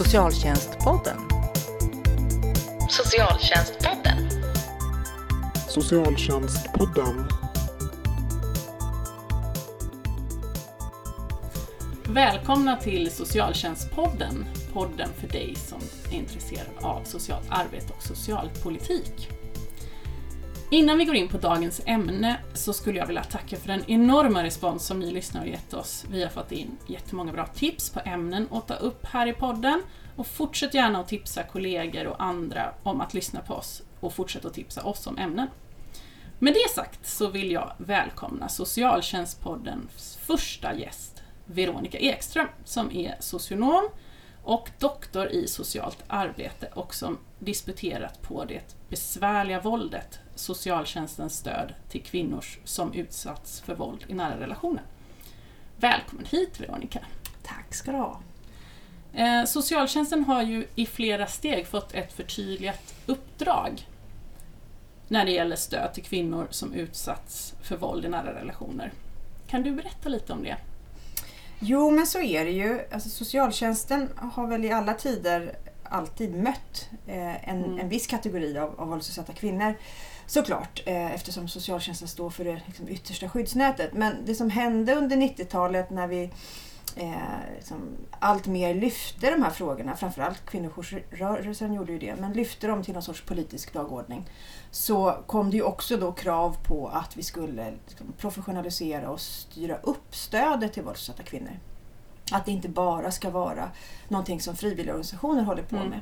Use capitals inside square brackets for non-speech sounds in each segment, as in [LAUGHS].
Socialtjänstpodden. Socialtjänstpodden. Socialtjänstpodden. Välkomna till Socialtjänstpodden, podden för dig som är intresserad av socialt arbete och socialpolitik. Innan vi går in på dagens ämne så skulle jag vilja tacka för den enorma respons som ni lyssnare har gett oss. Vi har fått in jättemånga bra tips på ämnen att ta upp här i podden och fortsätt gärna att tipsa kollegor och andra om att lyssna på oss och fortsätt att tipsa oss om ämnen. Med det sagt så vill jag välkomna Socialtjänstpoddens första gäst, Veronica Ekström, som är socionom och doktor i socialt arbete och som disputerat på det besvärliga våldet, socialtjänstens stöd till kvinnor som utsatts för våld i nära relationer. Välkommen hit Veronica! Tack ska du ha. Eh, Socialtjänsten har ju i flera steg fått ett förtydligat uppdrag när det gäller stöd till kvinnor som utsatts för våld i nära relationer. Kan du berätta lite om det? Jo, men så är det ju. Alltså, socialtjänsten har väl i alla tider alltid mött eh, en, Mm. en viss kategori av, av våldsutsatta kvinnor. Såklart, eh, eftersom socialtjänsten står för det liksom, yttersta skyddsnätet. Men det som hände under 90-talet när vi eh, liksom, allt mer lyfte de här frågorna, framförallt kvinnojoursrörelsen gjorde ju det, men lyfte dem till någon sorts politisk dagordning. Så kom det ju också då krav på att vi skulle liksom, professionalisera och styra upp stödet till våldsutsatta kvinnor. Att det inte bara ska vara någonting som frivilligorganisationer håller på Mm. med.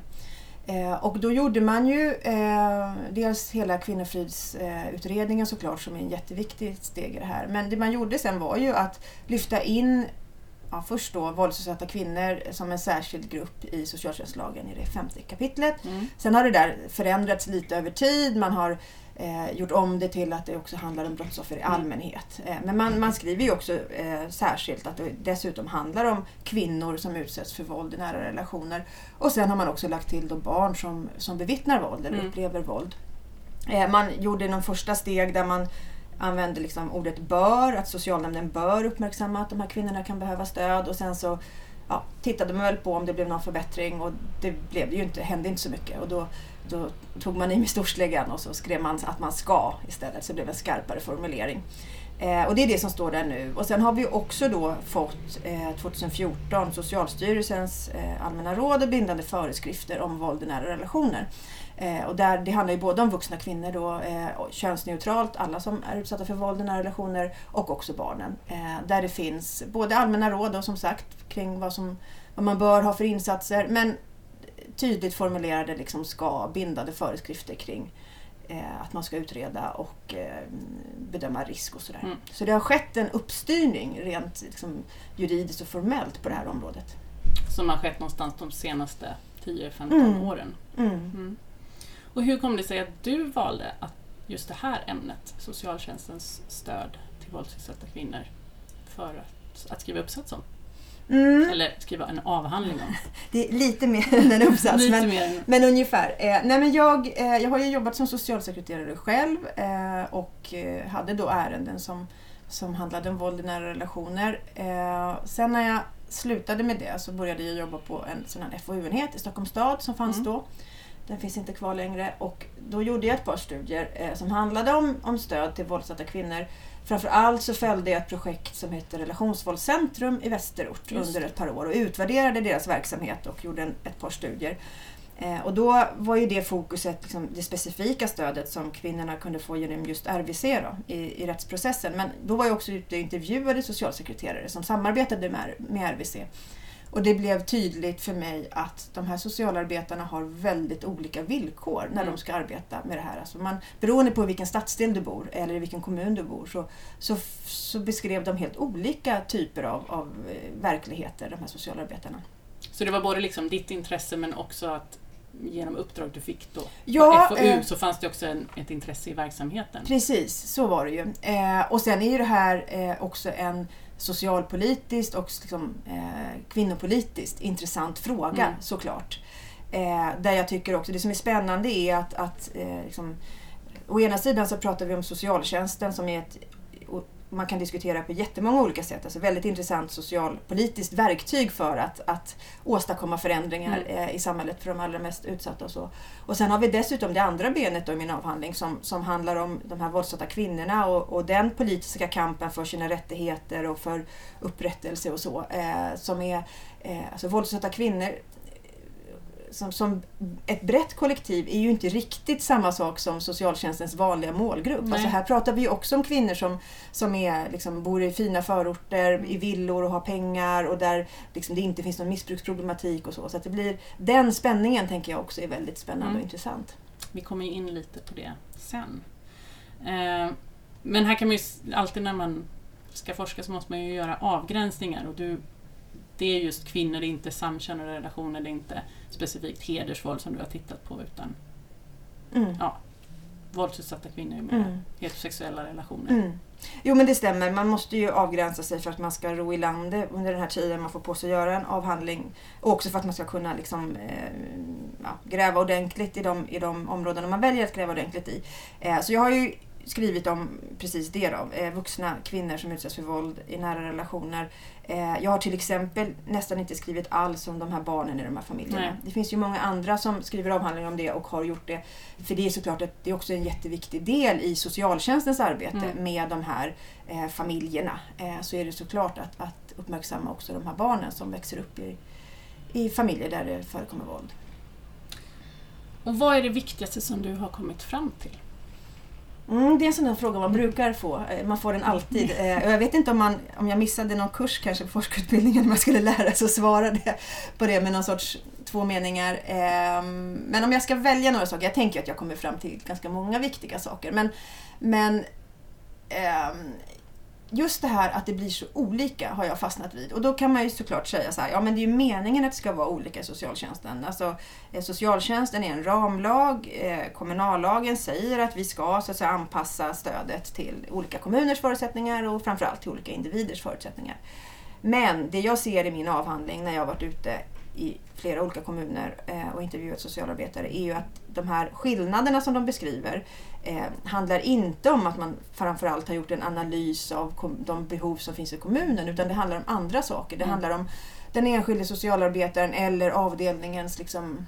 Eh, och då gjorde man ju eh, dels hela kvinnofridsutredningen såklart som är en jätteviktig steg i det här. Men det man gjorde sen var ju att lyfta in ja, först då våldsutsatta kvinnor som en särskild grupp i socialtjänstlagen i det femte kapitlet. Mm. Sen har det där förändrats lite över tid. Man har eh, gjort om det till att det också handlar om brottsoffer i Mm. allmänhet. Eh, men man, man skriver ju också eh, särskilt att det dessutom handlar om kvinnor som utsätts för våld i nära relationer. Och sen har man också lagt till då barn som, som bevittnar våld eller Mm. upplever våld. Eh, man gjorde någon första steg där man använde liksom ordet bör, att socialnämnden bör uppmärksamma att de här kvinnorna kan behöva stöd och sen så ja, tittade man väl på om det blev någon förbättring och det blev det ju inte, hände inte så mycket. Och då, då tog man i med storsläggan och så skrev man att man ska istället, så det blev en skarpare formulering. Eh, och det är det som står där nu. Och sen har vi också då fått eh, 2014 Socialstyrelsens eh, allmänna råd och bindande föreskrifter om våld i nära relationer. Eh, och där, det handlar ju både om vuxna kvinnor, då, eh, och könsneutralt, alla som är utsatta för våld i nära relationer, och också barnen. Eh, där det finns både allmänna råd då, som sagt kring vad, som, vad man bör ha för insatser, men tydligt formulerade liksom ska bindande föreskrifter kring eh, att man ska utreda och eh, bedöma risk och sådär. Mm. Så det har skett en uppstyrning rent liksom, juridiskt och formellt på det här området. Som har skett någonstans de senaste 10-15 Mm. åren. Mm. Mm. Och hur kom det sig att du valde att just det här ämnet, socialtjänstens stöd till våldsutsatta kvinnor, för att, att skriva uppsats om? Mm. Eller skriva en avhandling om? [LAUGHS] Det är lite mer [LAUGHS] än en uppsats. Lite men, mer Men ungefär. Eh, nej men jag, eh, jag har ju jobbat som socialsekreterare själv eh, och eh, hade då ärenden som, som handlade om våld i nära relationer. Eh, sen när jag slutade med det så började jag jobba på en sån här FoU-enhet i Stockholms stad som fanns Mm. då. Den finns inte kvar längre och då gjorde jag ett par studier eh, som handlade om, om stöd till våldsatta kvinnor. Framförallt så följde jag ett projekt som heter Relationsvåldscentrum i Västerort under ett par år och utvärderade deras verksamhet och gjorde en, ett par studier. Eh, och då var ju det fokuset liksom det specifika stödet som kvinnorna kunde få genom just RVC då, i, i rättsprocessen. Men då var jag också ute och intervjuade socialsekreterare som samarbetade med, med RVC. Och det blev tydligt för mig att de här socialarbetarna har väldigt olika villkor när Mm. de ska arbeta med det här. Alltså man, beroende på vilken stadsdel du bor eller i vilken kommun du bor så, så, så beskrev de helt olika typer av, av eh, verkligheter, de här socialarbetarna. så det var både liksom ditt intresse men också att genom uppdrag du fick då Ja, på FoU eh, så fanns det också en, ett intresse i verksamheten. Precis, så var det ju. Eh, och sen är ju det här eh, också en socialpolitiskt och liksom, eh, kvinnopolitiskt intressant fråga Mm. såklart. Eh, där jag tycker också, det som är spännande är att, att eh, liksom, å ena sidan så pratar vi om socialtjänsten som är ett man kan diskutera på jättemånga olika sätt. Alltså väldigt intressant socialpolitiskt verktyg för att, att åstadkomma förändringar Mm. eh, i samhället för de allra mest utsatta. Och, så. och sen har vi dessutom det andra benet då i min avhandling som, som handlar om de här våldsutsatta kvinnorna och, och den politiska kampen för sina rättigheter och för upprättelse och så. Eh, som är eh, alltså våldsutsatta kvinnor som, som ett brett kollektiv är ju inte riktigt samma sak som socialtjänstens vanliga målgrupp. Nej. Alltså här pratar vi också om kvinnor som, som är, liksom, bor i fina förorter, i villor och har pengar och där liksom, det inte finns någon missbruksproblematik och så. Så det blir, den spänningen tänker jag också är väldigt spännande Mm. och intressant. Vi kommer ju in lite på det sen. Eh, men här kan man ju alltid när man ska forska så måste man ju göra avgränsningar och du, det är just kvinnor, det är inte samkönade relationer, det är inte specifikt hedersvåld som du har tittat på utan Mm. våldsutsatta kvinnor med Mm. heterosexuella relationer. Mm. Jo men det stämmer, man måste ju avgränsa sig för att man ska ro i land under den här tiden man får på sig att göra en avhandling. Och också för att man ska kunna liksom, eh, ja, gräva ordentligt i de, i de områdena man väljer att gräva ordentligt i. Eh, så jag har ju skrivit om precis det då, eh, vuxna kvinnor som utsätts för våld i nära relationer. Eh, jag har till exempel nästan inte skrivit alls om de här barnen i de här familjerna. Nej. Det finns ju många andra som skriver avhandlingar om det och har gjort det. För det är såklart att det är också en jätteviktig del i socialtjänstens arbete Mm. med de här eh, familjerna. Eh, så är det såklart att, att uppmärksamma också de här barnen som växer upp i, i familjer där det förekommer våld. Och vad är det viktigaste som du har kommit fram till? Mm, det är en sån där fråga man brukar få. Eh, man får den alltid. Eh, och jag vet inte om, man, om jag missade någon kurs kanske på forskarutbildningen om jag skulle lära sig att svara det, på det med någon sorts två meningar. Ehm, men om jag ska välja några saker, jag tänker att jag kommer fram till ganska många viktiga saker. Men, men ehm, just det här att det blir så olika har jag fastnat vid. Och då kan man ju såklart säga så här, ja men det är ju meningen att det ska vara olika i socialtjänsten. Alltså, eh, socialtjänsten är en ramlag, eh, kommunallagen säger att vi ska så att säga, anpassa stödet till olika kommuners förutsättningar och framförallt till olika individers förutsättningar. Men det jag ser i min avhandling när jag har varit ute i flera olika kommuner eh, och intervjuat socialarbetare är ju att de här skillnaderna som de beskriver eh, handlar inte om att man framförallt har gjort en analys av de behov som finns i kommunen utan det handlar om andra saker. Det Mm. handlar om den enskilde socialarbetaren eller avdelningens liksom,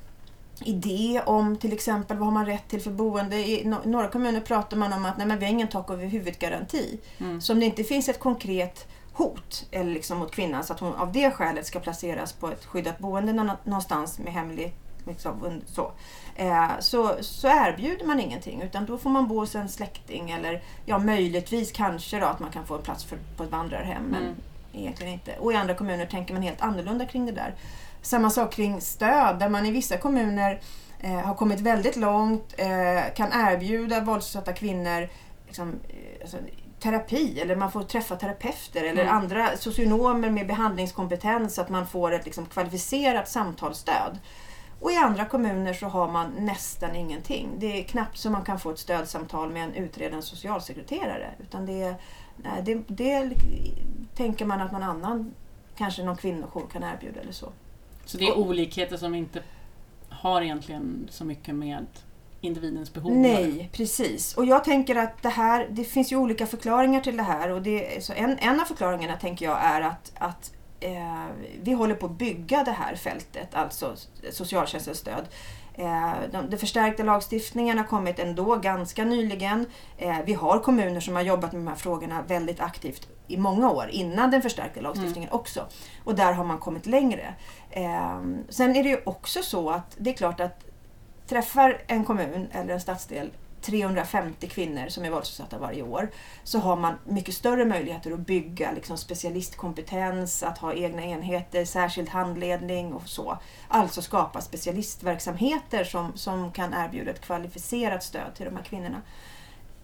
idé om till exempel vad har man rätt till för boende. I no- några kommuner pratar man om att nej, men vi har ingen tak över huvudet-garanti. Mm. Så om det inte finns ett konkret hot eller liksom mot kvinnan så att hon av det skälet ska placeras på ett skyddat boende nå- någonstans med hemlig liksom, så, eh, så, så erbjuder man ingenting utan då får man bo hos en släkting eller ja, möjligtvis kanske då att man kan få en plats för, på ett vandrarhem men Mm. egentligen inte. Och i andra kommuner tänker man helt annorlunda kring det där. Samma sak kring stöd där man i vissa kommuner eh, har kommit väldigt långt, eh, kan erbjuda våldsutsatta kvinnor liksom, eh, alltså, terapi eller man får träffa terapeuter eller Mm. andra socionomer med behandlingskompetens så att man får ett liksom, kvalificerat samtalsstöd. Och i andra kommuner så har man nästan ingenting. Det är knappt så man kan få ett stödsamtal med en utredande socialsekreterare. Utan det, det, det tänker man att någon annan, kanske någon kvinnojour kan erbjuda eller så. Så det är olikheter som inte har egentligen så mycket med individens behov. Nej, precis. Och jag tänker att det här, det finns ju olika förklaringar till det här. Och det, så en, en av förklaringarna tänker jag är att, att eh, vi håller på att bygga det här fältet, alltså socialtjänstens stöd. Eh, de, de förstärkta lagstiftningen har kommit ändå ganska nyligen. Eh, vi har kommuner som har jobbat med de här frågorna väldigt aktivt i många år innan den förstärkta lagstiftningen också. Och där har man kommit längre. Eh, sen är det ju också så att det är klart att träffar en kommun eller en stadsdel 350 kvinnor som är våldsutsatta varje år så har man mycket större möjligheter att bygga liksom specialistkompetens, att ha egna enheter, särskild handledning och så. Alltså skapa specialistverksamheter som, som kan erbjuda ett kvalificerat stöd till de här kvinnorna.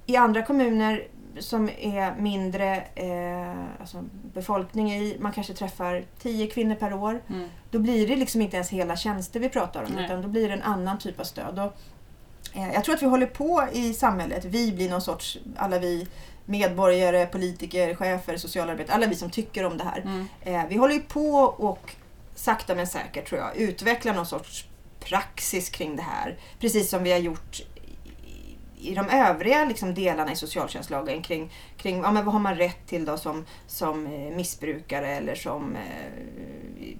I andra kommuner som är mindre eh, alltså befolkning i, man kanske träffar 10 kvinnor per år, Mm. då blir det liksom inte ens hela tjänster vi pratar om Nej. utan då blir det en annan typ av stöd. Och, eh, jag tror att vi håller på i samhället, vi blir någon sorts, alla vi medborgare, politiker, chefer, socialarbetare, alla vi som tycker om det här. Mm. Eh, vi håller ju på och sakta men säkert tror jag utveckla någon sorts praxis kring det här. Precis som vi har gjort i, de övriga liksom, delarna i socialtjänstlagen kring, kring ja, men vad har man rätt till då som, som eh, missbrukare eller som eh,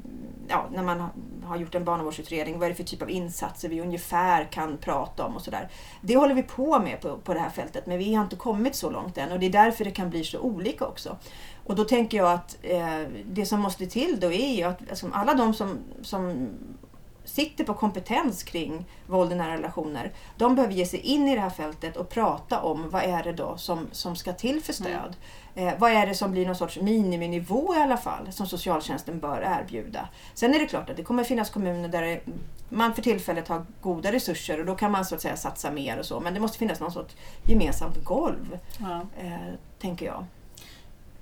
ja, när man har gjort en barnavårdsutredning, vad är det för typ av insatser vi ungefär kan prata om och sådär. Det håller vi på med på, på det här fältet men vi har inte kommit så långt än och det är därför det kan bli så olika också. Och då tänker jag att eh, det som måste till då är ju att alltså, alla de som, som sitter på kompetens kring våld i nära relationer, de behöver ge sig in i det här fältet och prata om vad är det då som, som ska till för stöd. Mm. Eh, vad är det som blir någon sorts miniminivå i alla fall som socialtjänsten bör erbjuda. Sen är det klart att det kommer finnas kommuner där man för tillfället har goda resurser och då kan man så att säga satsa mer och så. Men det måste finnas någon sorts gemensamt golv, ja. eh, tänker jag.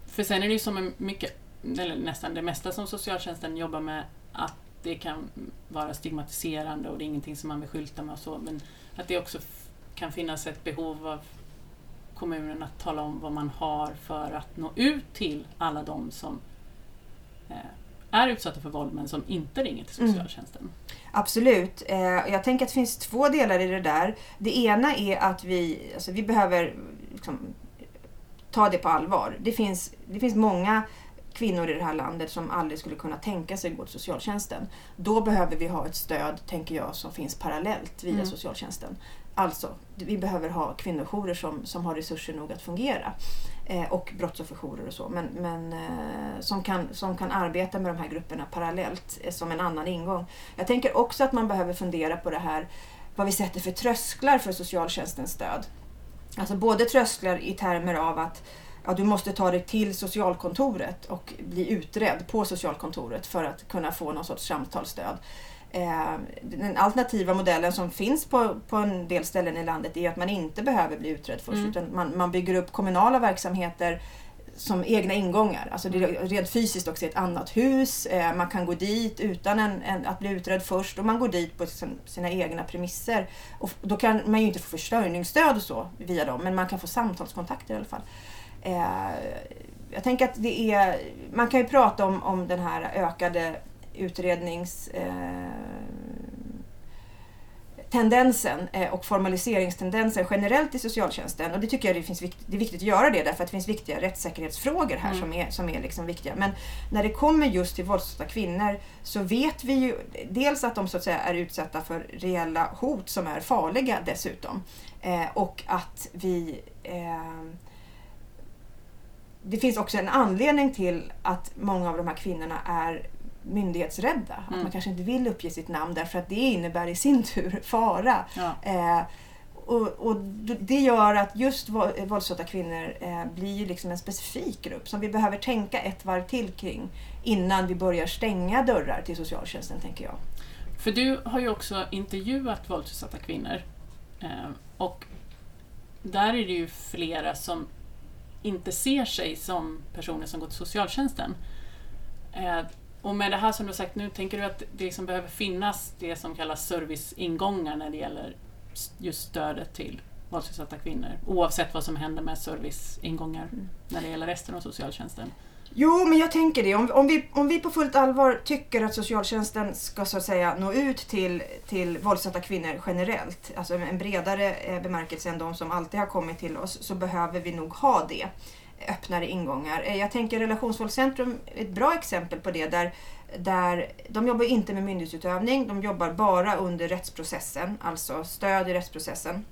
För sen är det ju som mycket, eller nästan det mesta som socialtjänsten jobbar med, att det kan vara stigmatiserande och det är ingenting som man vill skylta med och så, men att det också kan finnas ett behov av kommunen att tala om vad man har för att nå ut till alla de som eh, är utsatta för våld men som inte ringer till mm. socialtjänsten. Mm. Absolut. Eh, jag tänker att det finns två delar i det där. Det ena är att vi, alltså vi behöver liksom, ta det på allvar. Det finns, det finns många kvinnor i det här landet som aldrig skulle kunna tänka sig gå till socialtjänsten. Då behöver vi ha ett stöd, tänker jag, som finns parallellt via mm. socialtjänsten. Alltså, vi behöver ha kvinnojourer som, som har resurser nog att fungera. Eh, och brottsofferjourer och så. Men, men eh, som, kan, som kan arbeta med de här grupperna parallellt eh, som en annan ingång. Jag tänker också att man behöver fundera på det här vad vi sätter för trösklar för socialtjänstens stöd. Alltså både trösklar i termer av att ja, du måste ta dig till socialkontoret och bli utredd på socialkontoret för att kunna få någon sorts samtalsstöd. Eh, den alternativa modellen som finns på, på en del ställen i landet är att man inte behöver bli utredd först mm. utan man, man bygger upp kommunala verksamheter som egna ingångar. Alltså det är rent fysiskt också ett annat hus. Eh, man kan gå dit utan en, en, att bli utredd först och man går dit på sina egna premisser. Och då kan man ju inte få försörjningsstöd och så via dem men man kan få samtalskontakter i alla fall. Eh, jag tänker att det är, man kan ju prata om, om den här ökade utrednings eh, eh, och formaliseringstendensen generellt i socialtjänsten. Och det tycker jag det, finns vikt, det är viktigt att göra det därför att det finns viktiga rättssäkerhetsfrågor här mm. som är, som är liksom viktiga. Men när det kommer just till våldsutsatta kvinnor så vet vi ju dels att de så att säga är utsatta för reella hot som är farliga dessutom. Och att vi eh, det finns också en anledning till att många av de här kvinnorna är myndighetsrädda. Mm. Att man kanske inte vill uppge sitt namn därför att det innebär i sin tur fara. Ja. Eh, och, och, Det gör att just våldsutsatta kvinnor eh, blir liksom en specifik grupp som vi behöver tänka ett varv till kring innan vi börjar stänga dörrar till socialtjänsten, tänker jag. För du har ju också intervjuat våldsutsatta kvinnor eh, och där är det ju flera som inte ser sig som personer som går till socialtjänsten. Eh, och med det här som du har sagt nu, tänker du att det som behöver finnas det som kallas serviceingångar när det gäller just stödet till våldsutsatta kvinnor, oavsett vad som händer med serviceingångar när det gäller resten av socialtjänsten? Jo, men jag tänker det. Om, om, vi, om vi på fullt allvar tycker att socialtjänsten ska så att säga nå ut till, till våldsatta kvinnor generellt, alltså en bredare eh, bemärkelse än de som alltid har kommit till oss, så behöver vi nog ha det. Öppnare ingångar. Eh, jag tänker Relationsvåldscentrum är ett bra exempel på det där där de jobbar inte med myndighetsutövning, de jobbar bara under rättsprocessen, alltså stöd i rättsprocessen.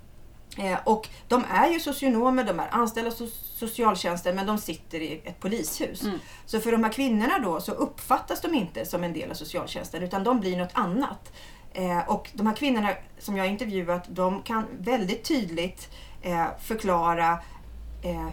Eh, och de är ju socionomer, de är anställda hos socialtjänsten men de sitter i ett polishus. Mm. Så för de här kvinnorna då så uppfattas de inte som en del av socialtjänsten utan de blir något annat. Eh, och de här kvinnorna som jag har intervjuat de kan väldigt tydligt eh, förklara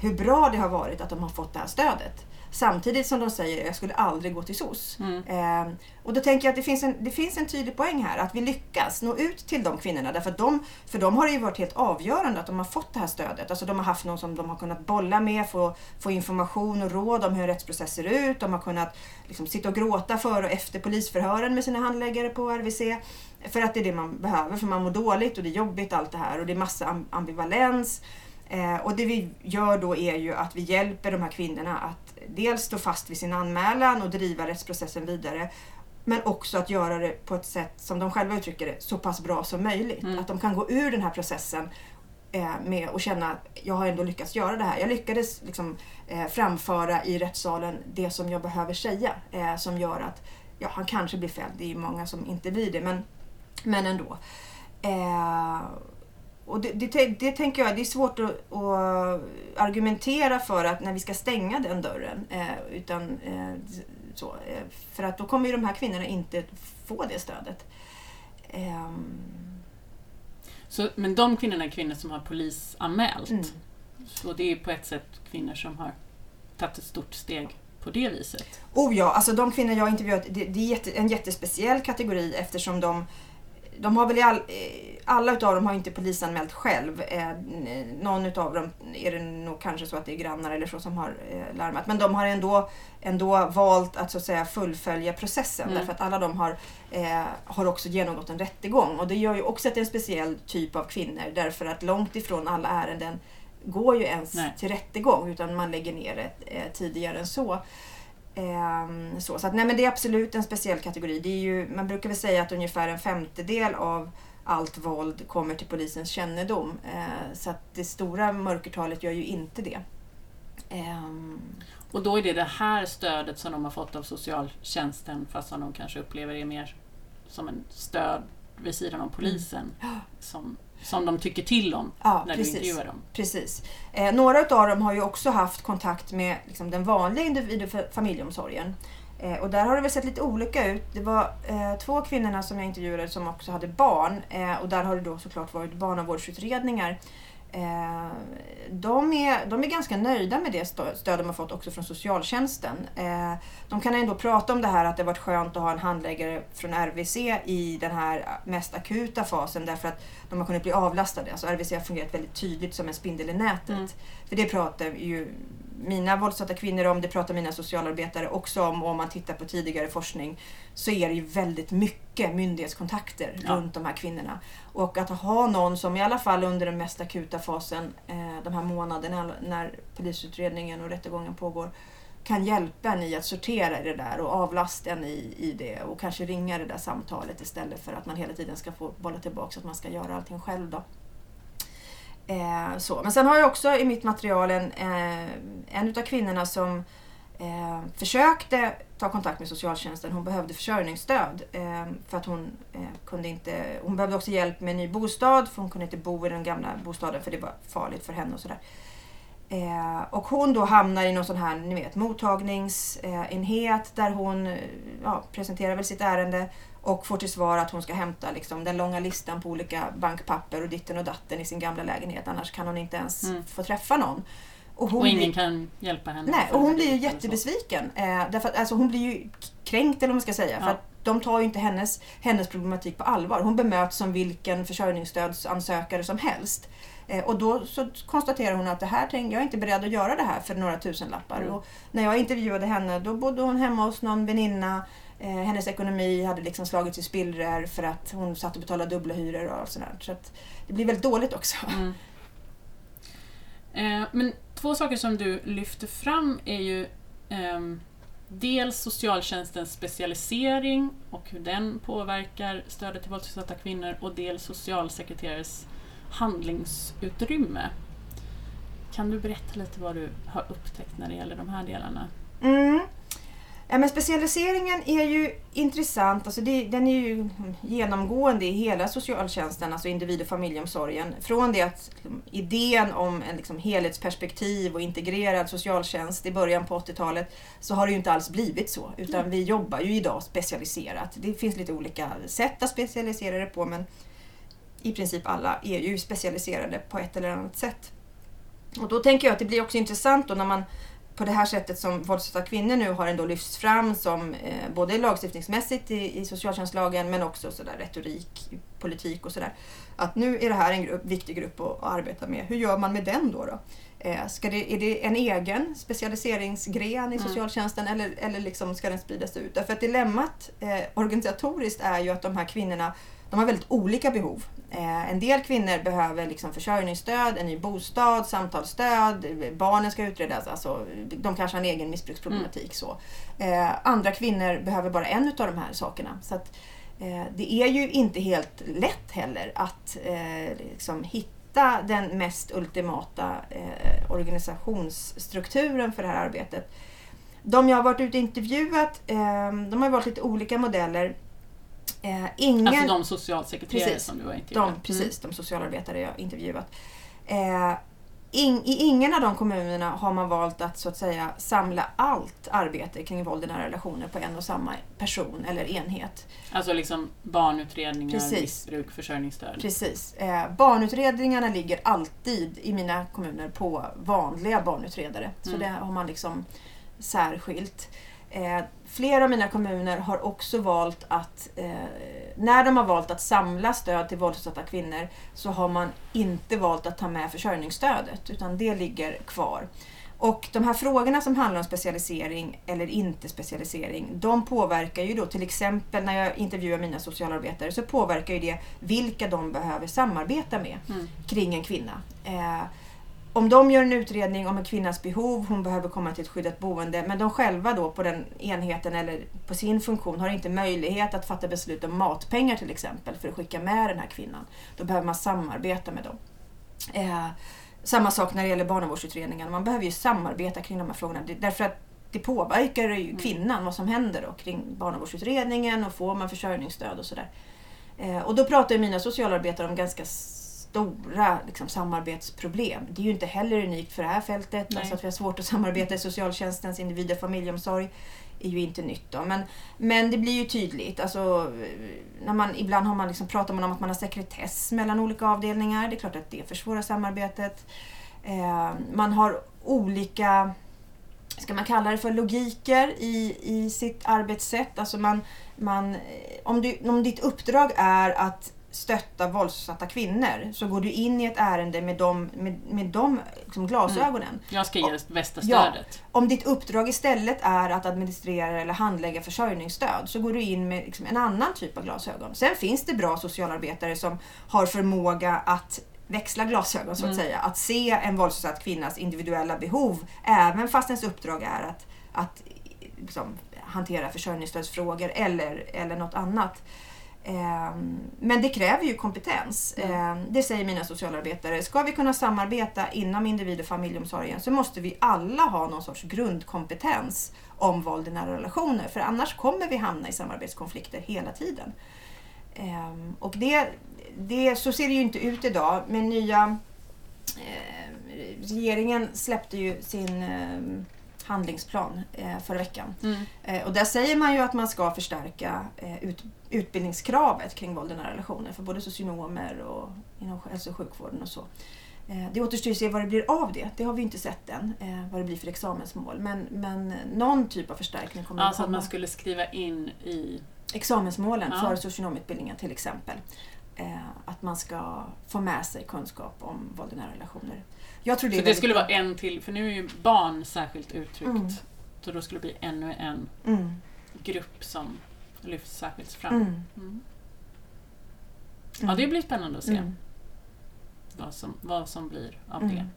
hur bra det har varit att de har fått det här stödet. Samtidigt som de säger jag skulle aldrig gå till SOS. Mm. Eh, och då tänker jag att det finns, en, det finns en tydlig poäng här, att vi lyckas nå ut till de kvinnorna. Därför att de, för dem har det ju varit helt avgörande att de har fått det här stödet. Alltså de har haft någon som de har kunnat bolla med, få, få information och råd om hur en rättsprocess ser ut. De har kunnat liksom, sitta och gråta före och efter polisförhören med sina handläggare på RVC. För att det är det man behöver, för man mår dåligt och det är jobbigt allt det här och det är massa ambivalens. Eh, och det vi gör då är ju att vi hjälper de här kvinnorna att dels stå fast vid sin anmälan och driva rättsprocessen vidare. Men också att göra det på ett sätt som de själva uttrycker det, så pass bra som möjligt. Mm. Att de kan gå ur den här processen eh, med att känna att jag har ändå lyckats göra det här. Jag lyckades liksom, eh, framföra i rättssalen det som jag behöver säga eh, som gör att ja, han kanske blir fälld. Det är många som inte blir det, men, men ändå. Eh, och det, det, det, tänker jag, det är svårt att, att, argumentera för att när vi ska stänga den dörren. Eh, utan, eh, så, eh, för att då kommer ju de här kvinnorna inte få det stödet. Ehm. Så, men de kvinnorna är kvinnor som har polisanmält. Mm. Så det är på ett sätt kvinnor som har tagit ett stort steg på det viset? Oh ja, alltså de kvinnor jag intervjuat, det, det är jätte, en jättespeciell kategori eftersom de de har väl i all, eh, alla utav dem har inte polisanmält själv. Eh, någon utav dem är det nog kanske så att det är grannar eller så som har eh, larmat. Men de har ändå, ändå valt att så att säga fullfölja processen. Mm. Därför att alla de har, eh, har också genomgått en rättegång. Och det gör ju också att det är en speciell typ av kvinnor. Därför att långt ifrån alla ärenden går ju ens Nej. till rättegång utan man lägger ner det tidigare än så. Ehm, så så att, nej, men det är absolut en speciell kategori. Det är ju, man brukar väl säga att ungefär en femtedel av allt våld kommer till polisens kännedom. Eh, så att det stora mörkertalet gör ju inte det. Ehm. Och då är det det här stödet som de har fått av socialtjänsten fast som de kanske upplever är mer som en stöd vid sidan av polisen mm. som som de tycker till om ja, när precis. du intervjuar dem. Precis. Eh, några av dem har ju också haft kontakt med liksom, den vanliga individ och familjeomsorgen. Eh, och där har det väl sett lite olika ut. Det var eh, två kvinnorna som jag intervjuade som också hade barn eh, och där har det då såklart varit barnavårdsutredningar. Eh, de, är, de är ganska nöjda med det stöd de har fått också från socialtjänsten. Eh, de kan ändå prata om det här att det varit skönt att ha en handläggare från RVC i den här mest akuta fasen därför att de har kunnat bli avlastade. Alltså RVC har fungerat väldigt tydligt som en spindel i nätet. Mm. För det pratar ju mina våldsutsatta kvinnor om, det pratar mina socialarbetare också om. Och om man tittar på tidigare forskning så är det ju väldigt mycket myndighetskontakter ja. runt de här kvinnorna. Och att ha någon som i alla fall under den mest akuta fasen, eh, de här månaderna när polisutredningen och rättegången pågår, kan hjälpa en i att sortera det där och avlasta en i, i det och kanske ringa det där samtalet istället för att man hela tiden ska få bolla tillbaka att man ska göra allting själv. Då. Eh, så. Men sen har jag också i mitt material en, eh, en utav kvinnorna som eh, försökte ta kontakt med socialtjänsten. Hon behövde försörjningsstöd eh, för att hon eh, kunde inte... Hon behövde också hjälp med ny bostad för hon kunde inte bo i den gamla bostaden för det var farligt för henne och sådär. Eh, och hon då hamnar i någon sån här ni vet, mottagningsenhet där hon ja, presenterar väl sitt ärende och får till svar att hon ska hämta liksom, den långa listan på olika bankpapper och ditten och datten i sin gamla lägenhet. Annars kan hon inte ens mm. få träffa någon. Och, och ingen blir, kan hjälpa henne? Nej, och hon blir ju jättebesviken. Eh, därför att, alltså, hon blir ju kränkt, eller vad man ska säga. Ja. För att de tar ju inte hennes, hennes problematik på allvar. Hon bemöts som vilken försörjningsstödsansökare som helst. Eh, och då så konstaterar hon att det här, jag är inte beredd att göra det här för några tusenlappar. Mm. Och när jag intervjuade henne då bodde hon hemma hos någon väninna Eh, hennes ekonomi hade liksom slagits i spillror för att hon satt och betalade dubbla hyror och sådär. Så det blir väldigt dåligt också. Mm. Eh, men två saker som du lyfter fram är ju eh, dels socialtjänstens specialisering och hur den påverkar stödet till våldsutsatta kvinnor och dels socialsekreterares handlingsutrymme. Kan du berätta lite vad du har upptäckt när det gäller de här delarna? Mm. Ja, men specialiseringen är ju intressant. Alltså det, den är ju genomgående i hela socialtjänsten, alltså individ och familjeomsorgen. Från det att liksom, idén om en liksom, helhetsperspektiv och integrerad socialtjänst i början på 80-talet så har det ju inte alls blivit så. Utan mm. vi jobbar ju idag specialiserat. Det finns lite olika sätt att specialisera det på men i princip alla är ju specialiserade på ett eller annat sätt. Och då tänker jag att det blir också intressant då när man på det här sättet som våldsutsatta kvinnor nu har ändå lyfts fram som eh, både lagstiftningsmässigt i, i socialtjänstlagen men också sådär retorik, politik och sådär. Att nu är det här en grupp, viktig grupp att, att arbeta med. Hur gör man med den då? då? Eh, ska det, är det en egen specialiseringsgren i mm. socialtjänsten mm. eller, eller liksom ska den spridas ut? Därför att dilemmat eh, organisatoriskt är ju att de här kvinnorna de har väldigt olika behov. Eh, en del kvinnor behöver liksom försörjningsstöd, en ny bostad, samtalsstöd, barnen ska utredas, alltså, de kanske har en egen missbruksproblematik. Mm. Så. Eh, andra kvinnor behöver bara en av de här sakerna. Så att, eh, det är ju inte helt lätt heller att eh, liksom hitta den mest ultimata eh, organisationsstrukturen för det här arbetet. De jag har varit ute och intervjuat, eh, de har valt lite olika modeller. Eh, ingen, alltså de socialsekreterare precis, som du har intervjuat? De, precis, mm. de socialarbetare jag har intervjuat. Eh, in, I ingen av de kommunerna har man valt att så att säga samla allt arbete kring våld i nära relationer på en och samma person eller enhet. Alltså liksom barnutredningar, Precis. missbruk, försörjningsstöd? Precis. Eh, barnutredningarna ligger alltid i mina kommuner på vanliga barnutredare. Mm. Så det har man liksom särskilt. Eh, flera av mina kommuner har också valt att, eh, när de har valt att samla stöd till våldsutsatta kvinnor, så har man inte valt att ta med försörjningsstödet, utan det ligger kvar. Och de här frågorna som handlar om specialisering eller inte specialisering, de påverkar ju då till exempel när jag intervjuar mina socialarbetare så påverkar ju det vilka de behöver samarbeta med mm. kring en kvinna. Eh, om de gör en utredning om en kvinnas behov, hon behöver komma till ett skyddat boende, men de själva då på den enheten eller på sin funktion har inte möjlighet att fatta beslut om matpengar till exempel för att skicka med den här kvinnan. Då behöver man samarbeta med dem. Eh, samma sak när det gäller barnavårdsutredningen. Man behöver ju samarbeta kring de här frågorna. Därför att det påverkar ju mm. kvinnan vad som händer då kring barnavårdsutredningen och får man försörjningsstöd och sådär. Eh, och då pratar ju mina socialarbetare om ganska stora liksom, samarbetsproblem. Det är ju inte heller unikt för det här fältet. Alltså att vi har svårt att samarbeta i socialtjänstens individ och familjeomsorg är ju inte nytt. Då. Men, men det blir ju tydligt. Alltså, när man, ibland har man liksom, pratar man om att man har sekretess mellan olika avdelningar. Det är klart att det försvårar samarbetet. Eh, man har olika ska man kalla det för logiker i, i sitt arbetssätt. Alltså man, man, om, du, om ditt uppdrag är att stötta våldsutsatta kvinnor så går du in i ett ärende med de, med, med de liksom glasögonen. Mm. Jag ska ge det bästa stödet. Ja, om ditt uppdrag istället är att administrera eller handlägga försörjningsstöd så går du in med liksom en annan typ av glasögon. Sen finns det bra socialarbetare som har förmåga att växla glasögon så att mm. säga. Att se en våldsutsatt kvinnas individuella behov även fast ens uppdrag är att, att liksom, hantera försörjningsstödsfrågor eller, eller något annat. Ehm, men det kräver ju kompetens. Mm. Det säger mina socialarbetare. Ska vi kunna samarbeta inom individ och familjeomsorgen så måste vi alla ha någon sorts grundkompetens om våld i nära relationer. För annars kommer vi hamna i samarbetskonflikter hela tiden. Ehm, och det, det, så ser det ju inte ut idag. Med nya... Eh, regeringen släppte ju sin handlingsplan eh, förra veckan. Mm. Eh, och där säger man ju att man ska förstärka eh, ut, utbildningskravet kring våld i nära relationer för både socionomer och inom hälso och sjukvården och så. Det återstår att se vad det blir av det. Det har vi inte sett än, vad det blir för examensmål. Men, men någon typ av förstärkning kommer alltså att komma. Alltså att man skulle skriva in i examensmålen ja. för socionomutbildningen till exempel. Att man ska få med sig kunskap om våld i nära relationer. Jag tror det så det skulle bra. vara en till, för nu är ju barn särskilt uttryckt. Mm. Så då skulle det bli ännu en mm. grupp som lyfts särskilt fram. Mm. mm. Ja, det blir spännande att se mm. vad, som, vad som blir av det. Mm.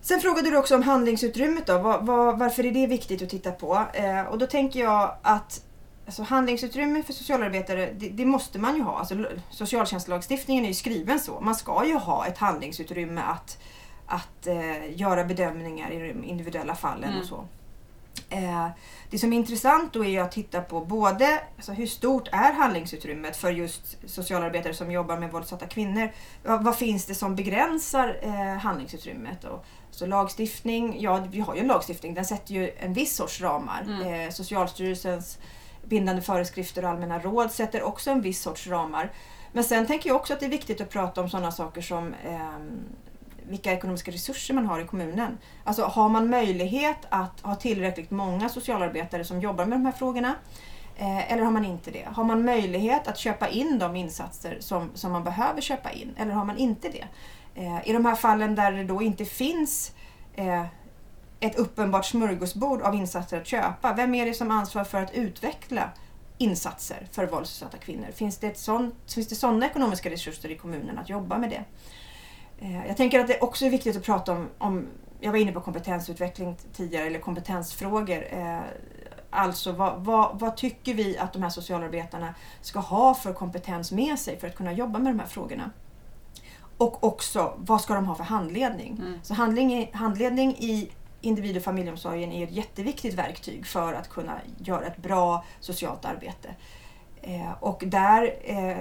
Sen frågade du också om handlingsutrymmet. Då. Var, var, varför är det viktigt att titta på? Eh, och då tänker jag att alltså, handlingsutrymme för socialarbetare, det, det, måste man ju ha. Alltså, socialtjänstlagstiftningen är ju skriven så. Man ska ju ha ett handlingsutrymme att, att eh, göra bedömningar i de individuella fallen mm. och så. Eh, det som är intressant då är att titta på både alltså hur stort är handlingsutrymmet för just socialarbetare som jobbar med våldsutsatta kvinnor. Vad, vad, finns det som begränsar eh, handlingsutrymmet? Och, så lagstiftning, ja vi har ju en lagstiftning, den sätter ju en viss sorts ramar. Mm. Eh, Socialstyrelsens bindande föreskrifter och allmänna råd sätter också en viss sorts ramar. Men sen tänker jag också att det är viktigt att prata om sådana saker som eh, vilka ekonomiska resurser man har i kommunen. Alltså har man möjlighet att ha tillräckligt många socialarbetare som jobbar med de här frågorna? Eh, eller har man inte det? Har man möjlighet att köpa in de insatser som, som man behöver köpa in? Eller har man inte det? Eh, I de här fallen där det då inte finns eh, ett uppenbart smörgåsbord av insatser att köpa. Vem är det som ansvarar för att utveckla insatser för våldsutsatta kvinnor? Finns det, sånt, finns det sådana ekonomiska resurser i kommunen att jobba med det? Eh, jag tänker att det också är viktigt att prata om, om jag var inne på kompetensutveckling tidigare, eller kompetensfrågor. Eh, alltså vad, vad, vad, tycker vi att de här socialarbetarna ska ha för kompetens med sig för att kunna jobba med de här frågorna? och också, vad ska de ha för handledning? Mm. Så handling, handledning i individ och familjeomsorgen är ett jätteviktigt verktyg för att kunna göra ett bra socialt arbete. Eh, och där eh,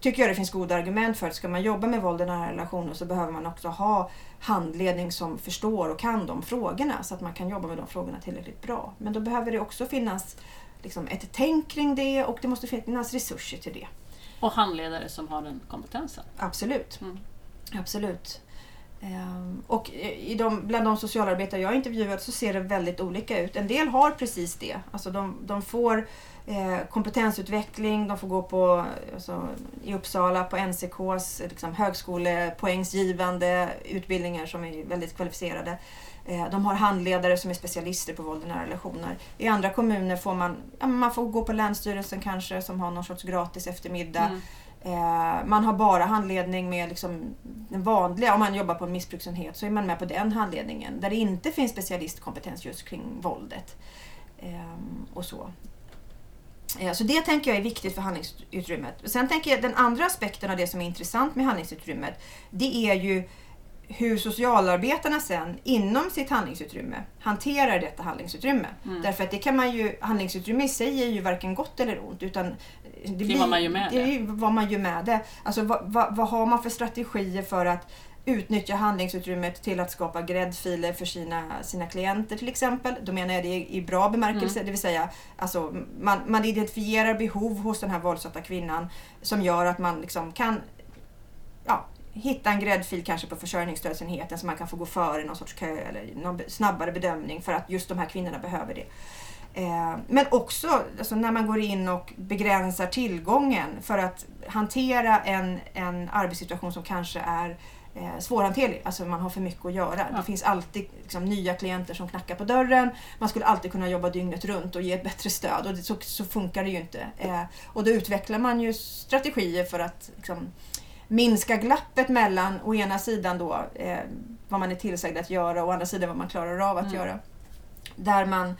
tycker jag det finns goda argument för att ska man jobba med våld i nära relationer så behöver man också ha handledning som förstår och kan de frågorna så att man kan jobba med de frågorna tillräckligt bra. Men då behöver det också finnas liksom, ett tänk kring det och det måste finnas resurser till det. Och handledare som har den kompetensen. Absolut. Mm. Absolut. Ehm, och i de, bland de socialarbetare jag intervjuat så ser det väldigt olika ut. En del har precis det. Alltså de, de får eh, kompetensutveckling, de får gå på, alltså, i Uppsala på NCKs liksom, högskolepoängsgivande utbildningar som är väldigt kvalificerade. Eh, De har handledare som är specialister på våld i nära relationer. I andra kommuner får man, ja, man får gå på Länsstyrelsen kanske som har någon sorts gratis eftermiddag. Mm. Eh, man har bara handledning med liksom den vanliga, om man jobbar på en missbruksenhet så är man med på den handledningen där det inte finns specialistkompetens just kring våldet. Eh, och så. Eh, så det tänker jag är viktigt för handlingsutrymmet. Sen tänker jag den andra aspekten av det som är intressant med handlingsutrymmet det är ju hur socialarbetarna sen inom sitt handlingsutrymme hanterar detta handlingsutrymme. Mm. Därför att det kan man ju, handlingsutrymme i sig är ju varken gott eller ont utan det, är vad man gör med det. det. är ju vad man gör med det. Alltså vad, vad, vad har man för strategier för att utnyttja handlingsutrymmet till att skapa gräddfiler för sina, sina klienter till exempel. Då menar jag det i, bra bemärkelse, det vill säga alltså, man, man identifierar behov hos den här våldsutsatta kvinnan som gör att man liksom kan ja, hitta en gräddfil kanske på försörjningsstödsenheten så man kan få gå före någon sorts kö eller någon snabbare bedömning för att just de här kvinnorna behöver det. Eh, men också alltså, när man går in och begränsar tillgången för att hantera en, en arbetssituation som kanske är eh, svårhanterlig. Alltså man har för mycket att göra. Ja. Det finns alltid liksom, nya klienter som knackar på dörren. Man skulle alltid kunna jobba dygnet runt och ge ett bättre stöd och det, så, så funkar det ju inte. Eh, och då utvecklar man ju strategier för att liksom, minska glappet mellan å ena sidan då eh, vad man är tillsagd att göra och å andra sidan vad man klarar av att Mm. göra. Där man,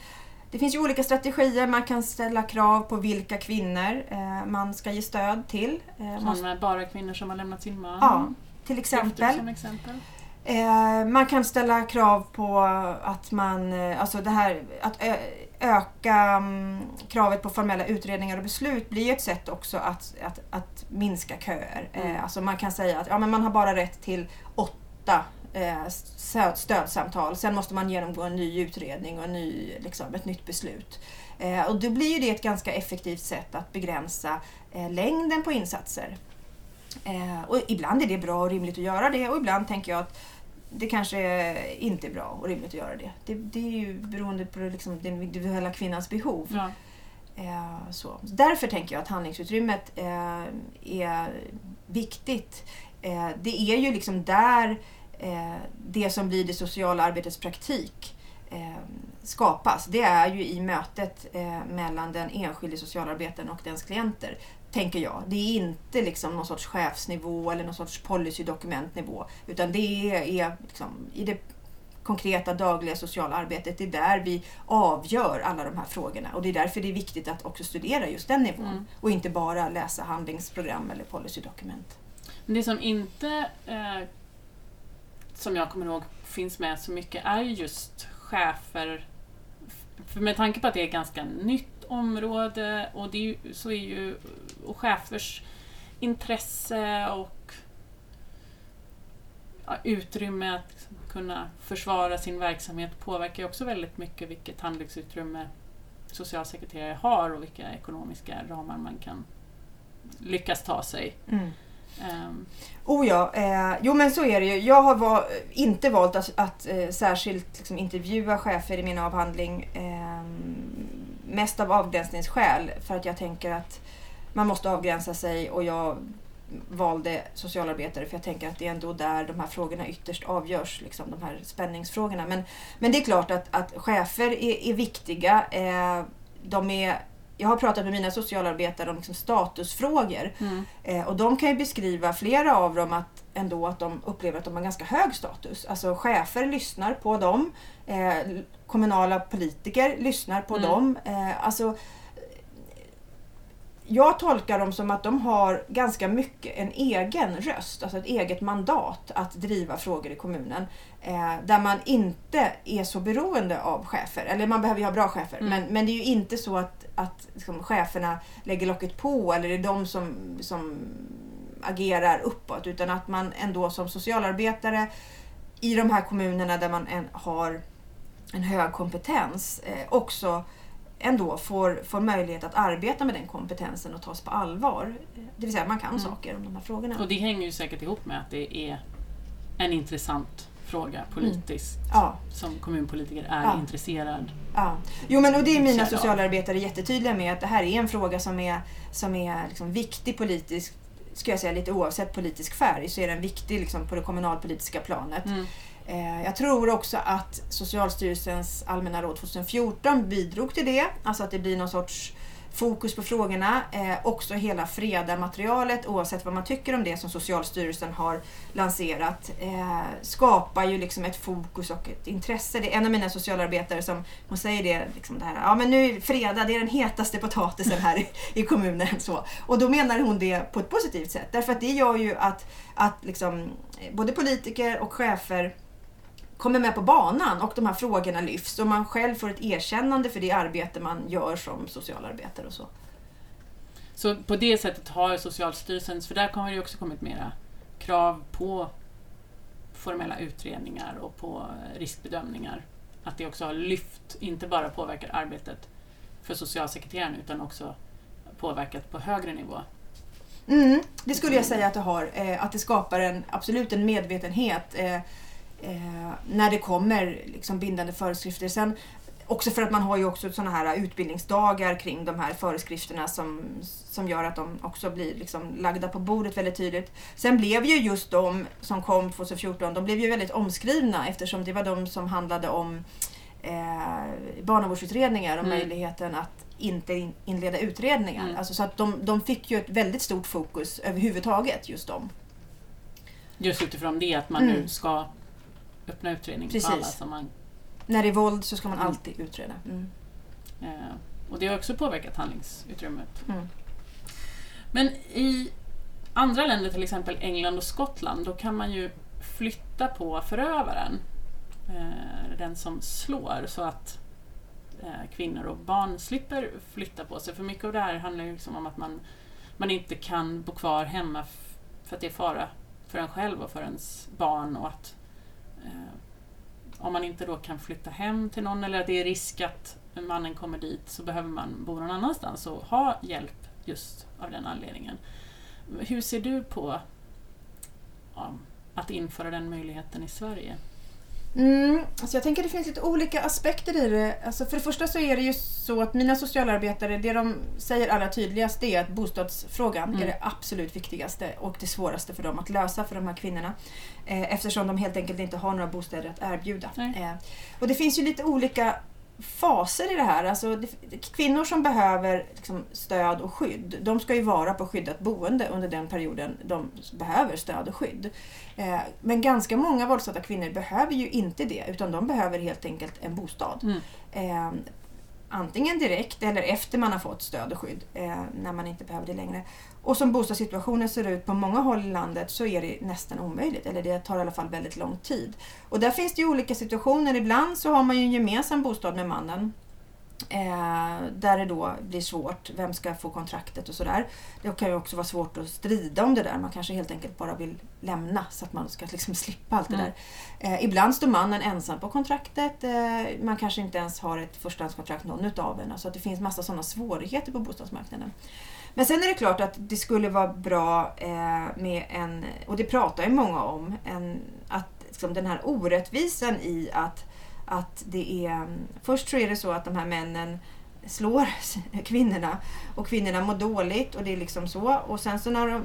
det finns ju olika strategier. Man kan ställa krav på vilka kvinnor eh, man ska ge stöd till. Eh, är bara kvinnor som har lämnat sin man. ja, till Gifter exempel. Som exempel. Eh, man kan ställa krav på att man, eh, alltså det här, att öka mm, kravet på formella utredningar och beslut blir ju ett sätt också att, att, att minska köer. Mm. Eh, alltså man kan säga att ja, men man har bara rätt till åtta eh, stöd, stödsamtal. Sen måste man genomgå en ny utredning och en ny, liksom, ett nytt beslut. Eh, och då blir det ett ganska effektivt sätt att begränsa eh, längden på insatser. Och ibland är det bra och rimligt att göra det och ibland tänker jag att det kanske inte är bra och rimligt att göra det. Det, det är ju beroende på liksom den individuella kvinnans behov. Ja. Eh, så. Därför tänker jag att handlingsutrymmet eh, är viktigt. Eh, det är ju liksom där eh, det som blir det sociala arbetets praktik eh, skapas. Det är ju i mötet eh, mellan den enskilde socialarbetaren och dens klienter, tänker jag. Det är inte liksom någon sorts chefsnivå eller någon sorts policydokumentnivå, utan det är liksom i det konkreta dagliga sociala arbetet. Det är där vi avgör alla de här frågorna och det är därför det är viktigt att också studera just den nivån Mm. och inte bara läsa handlingsprogram eller policydokument. Men det som inte, eh, som jag kommer ihåg, finns med så mycket är ju just chefer. För med tanke på att det är ganska nytt område och det är ju, så är ju och chefers intresse och ja, utrymme att liksom kunna försvara sin verksamhet påverkar ju också väldigt mycket vilket handlingsutrymme socialsekreterare har och vilka ekonomiska ramar man kan lyckas ta sig. Ehm, Oh ja, eh, jo men så är det ju. Jag har va- inte valt att, att eh, särskilt liksom, intervjua chefer i min avhandling. Eh, mest av avgränsningsskäl för att jag tänker att man måste avgränsa sig och jag valde socialarbetare för jag tänker att det är ändå där de här frågorna ytterst avgörs, liksom de här spänningsfrågorna. Men, men det är klart att, att chefer är, är viktiga. Eh, de är, jag har pratat med mina socialarbetare om liksom statusfrågor mm, Eh, och de kan ju beskriva, flera av dem, att ändå att de upplever att de har ganska hög status. Alltså chefer lyssnar på dem. Eh, kommunala politiker lyssnar på Mm. dem. Eh, alltså, jag tolkar dem som att de har ganska mycket en egen röst, alltså ett eget mandat att driva frågor i kommunen. Eh, där man inte är så beroende av chefer, eller man behöver ju ha bra chefer, Mm. men, men det är ju inte så att, att liksom, cheferna lägger locket på eller är de som, som agerar uppåt, utan att man ändå som socialarbetare i de här kommunerna där man en, har en hög kompetens eh, också ändå får, får möjlighet att arbeta med den kompetensen och tas på allvar. Det vill säga man kan Mm. saker om de här frågorna. Och det hänger ju säkert ihop med att det är en intressant fråga politiskt. Ja, Som kommunpolitiker är Ja. intresserad. ja. Jo men och det är mina socialarbetare jättetydliga med att det här är en fråga som är, som är liksom viktig politiskt ska jag säga, lite oavsett politisk färg så är den viktig liksom, på det kommunalpolitiska planet. Mm. Eh, jag tror också att Socialstyrelsens allmänna råd 2014 bidrog till det. Alltså att det blir någon sorts fokus på frågorna. Eh, också hela FREDA-materialet, oavsett vad man tycker om det som Socialstyrelsen har lanserat, eh, skapar ju liksom ett fokus och ett intresse. Det är en av mina socialarbetare som hon säger det, liksom det här, ja men nu är FREDA, det är den hetaste potatisen här i, i kommunen. Så. Och då menar hon det på ett positivt sätt. Därför att det gör ju att, att liksom, eh, både politiker och chefer kommer med på banan och de här frågorna lyfts och man själv får ett erkännande för det arbete man gör som socialarbetare och så. Så på det sättet har Socialstyrelsen, för där kommer det ju också kommit mera krav på formella utredningar och på riskbedömningar. Att det också har lyft, inte bara påverkar arbetet för socialsekreteraren utan också påverkat på högre nivå. Mm, det skulle jag säga att det har. Eh, att det skapar en, absolut en medvetenhet eh, när det kommer liksom bindande föreskrifter. Sen, också för att man har ju också sådana här utbildningsdagar kring de här föreskrifterna som, som gör att de också blir liksom lagda på bordet väldigt tydligt. Sen blev ju just de som kom 2014, de blev ju väldigt omskrivna eftersom det var de som handlade om eh, barnavårdsutredningar och Mm. möjligheten att inte in, inleda utredningar. Mm. Alltså, så att de, de fick ju ett väldigt stort fokus överhuvudtaget, just de. Just utifrån det att man Mm. nu ska öppna utredning Precis. på alla som man... När det är våld så ska man Mm. alltid utreda. Mm. Eh, och det har också påverkat handlingsutrymmet. Mm. Men i andra länder, till exempel England och Skottland, då kan man ju flytta på förövaren. Eh, den som slår, så att eh, kvinnor och barn slipper flytta på sig. För mycket av det här handlar ju liksom om att man, man inte kan bo kvar hemma för att det är fara för en själv och för ens barn. och att Eh, om man inte då kan flytta hem till någon eller att det är risk att mannen kommer dit så behöver man bo någon annanstans och ha hjälp just av den anledningen. Hur ser du på ja, att införa den möjligheten i Sverige? Mm, alltså jag tänker att det finns lite olika aspekter i det. Alltså för det första så är det ju så att mina socialarbetare, det de säger allra tydligast är att bostadsfrågan Mm. är det absolut viktigaste och det svåraste för dem att lösa för de här kvinnorna. Eh, eftersom de helt enkelt inte har några bostäder att erbjuda. Eh, och det finns ju lite olika faser i det här. Alltså, kvinnor som behöver liksom, stöd och skydd, de ska ju vara på skyddat boende under den perioden de behöver stöd och skydd. Eh, men ganska många våldsutsatta kvinnor behöver ju inte det, utan de behöver helt enkelt en bostad. Mm. Eh, antingen direkt eller efter man har fått stöd och skydd, eh, när man inte behöver det längre. Och som bostadssituationen ser ut på många håll i landet så är det nästan omöjligt, eller det tar i alla fall väldigt lång tid. Och där finns det ju olika situationer. Ibland så har man ju en gemensam bostad med mannen. Eh, där det då blir svårt, vem ska få kontraktet och sådär. Det kan ju också vara svårt att strida om det där. Man kanske helt enkelt bara vill lämna så att man ska liksom [LAUGHS] slippa allt det Mm. där. Eh, ibland står mannen ensam på kontraktet. Eh, man kanske inte ens har ett förstahandskontrakt någon utav en. Alltså att det finns massa sådana svårigheter på bostadsmarknaden. Men sen är det klart att det skulle vara bra eh, med en, och det pratar ju många om, en, att liksom, den här orättvisan i att, att det är... Först så är det så att de här männen slår [LAUGHS] kvinnorna och kvinnorna mår dåligt och det är liksom så. Och sen så när de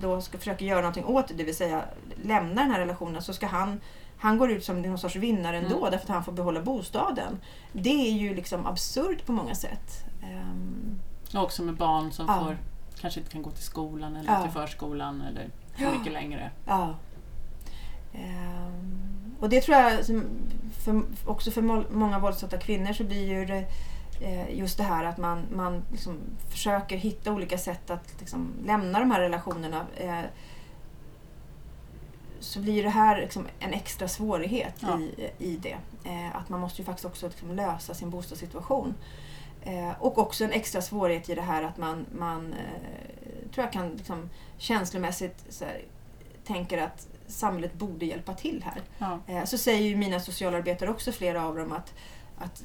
då ska försöka göra någonting åt det, det vill säga lämna den här relationen, så ska han han går ut som någon sorts vinnare ändå Mm. därför att han får behålla bostaden. Det är ju liksom absurt på många sätt. Ehm, Och också med barn som Ja. får, kanske inte kan gå till skolan eller Ja. till förskolan eller Ja. mycket längre. Ja. Ehm, och det tror jag, för, också för må- många våldsutsatta kvinnor så blir ju det eh, just det här att man, man liksom försöker hitta olika sätt att liksom lämna de här relationerna. Eh, så blir det här liksom en extra svårighet Ja. i, i det. Eh, att man måste ju faktiskt också liksom lösa sin bostadssituation. Eh, och också en extra svårighet i det här att man, man eh, tror jag kan liksom, känslomässigt här, tänker att samhället borde hjälpa till här. Ja. Eh, så säger ju mina socialarbetare också, flera av dem, att, att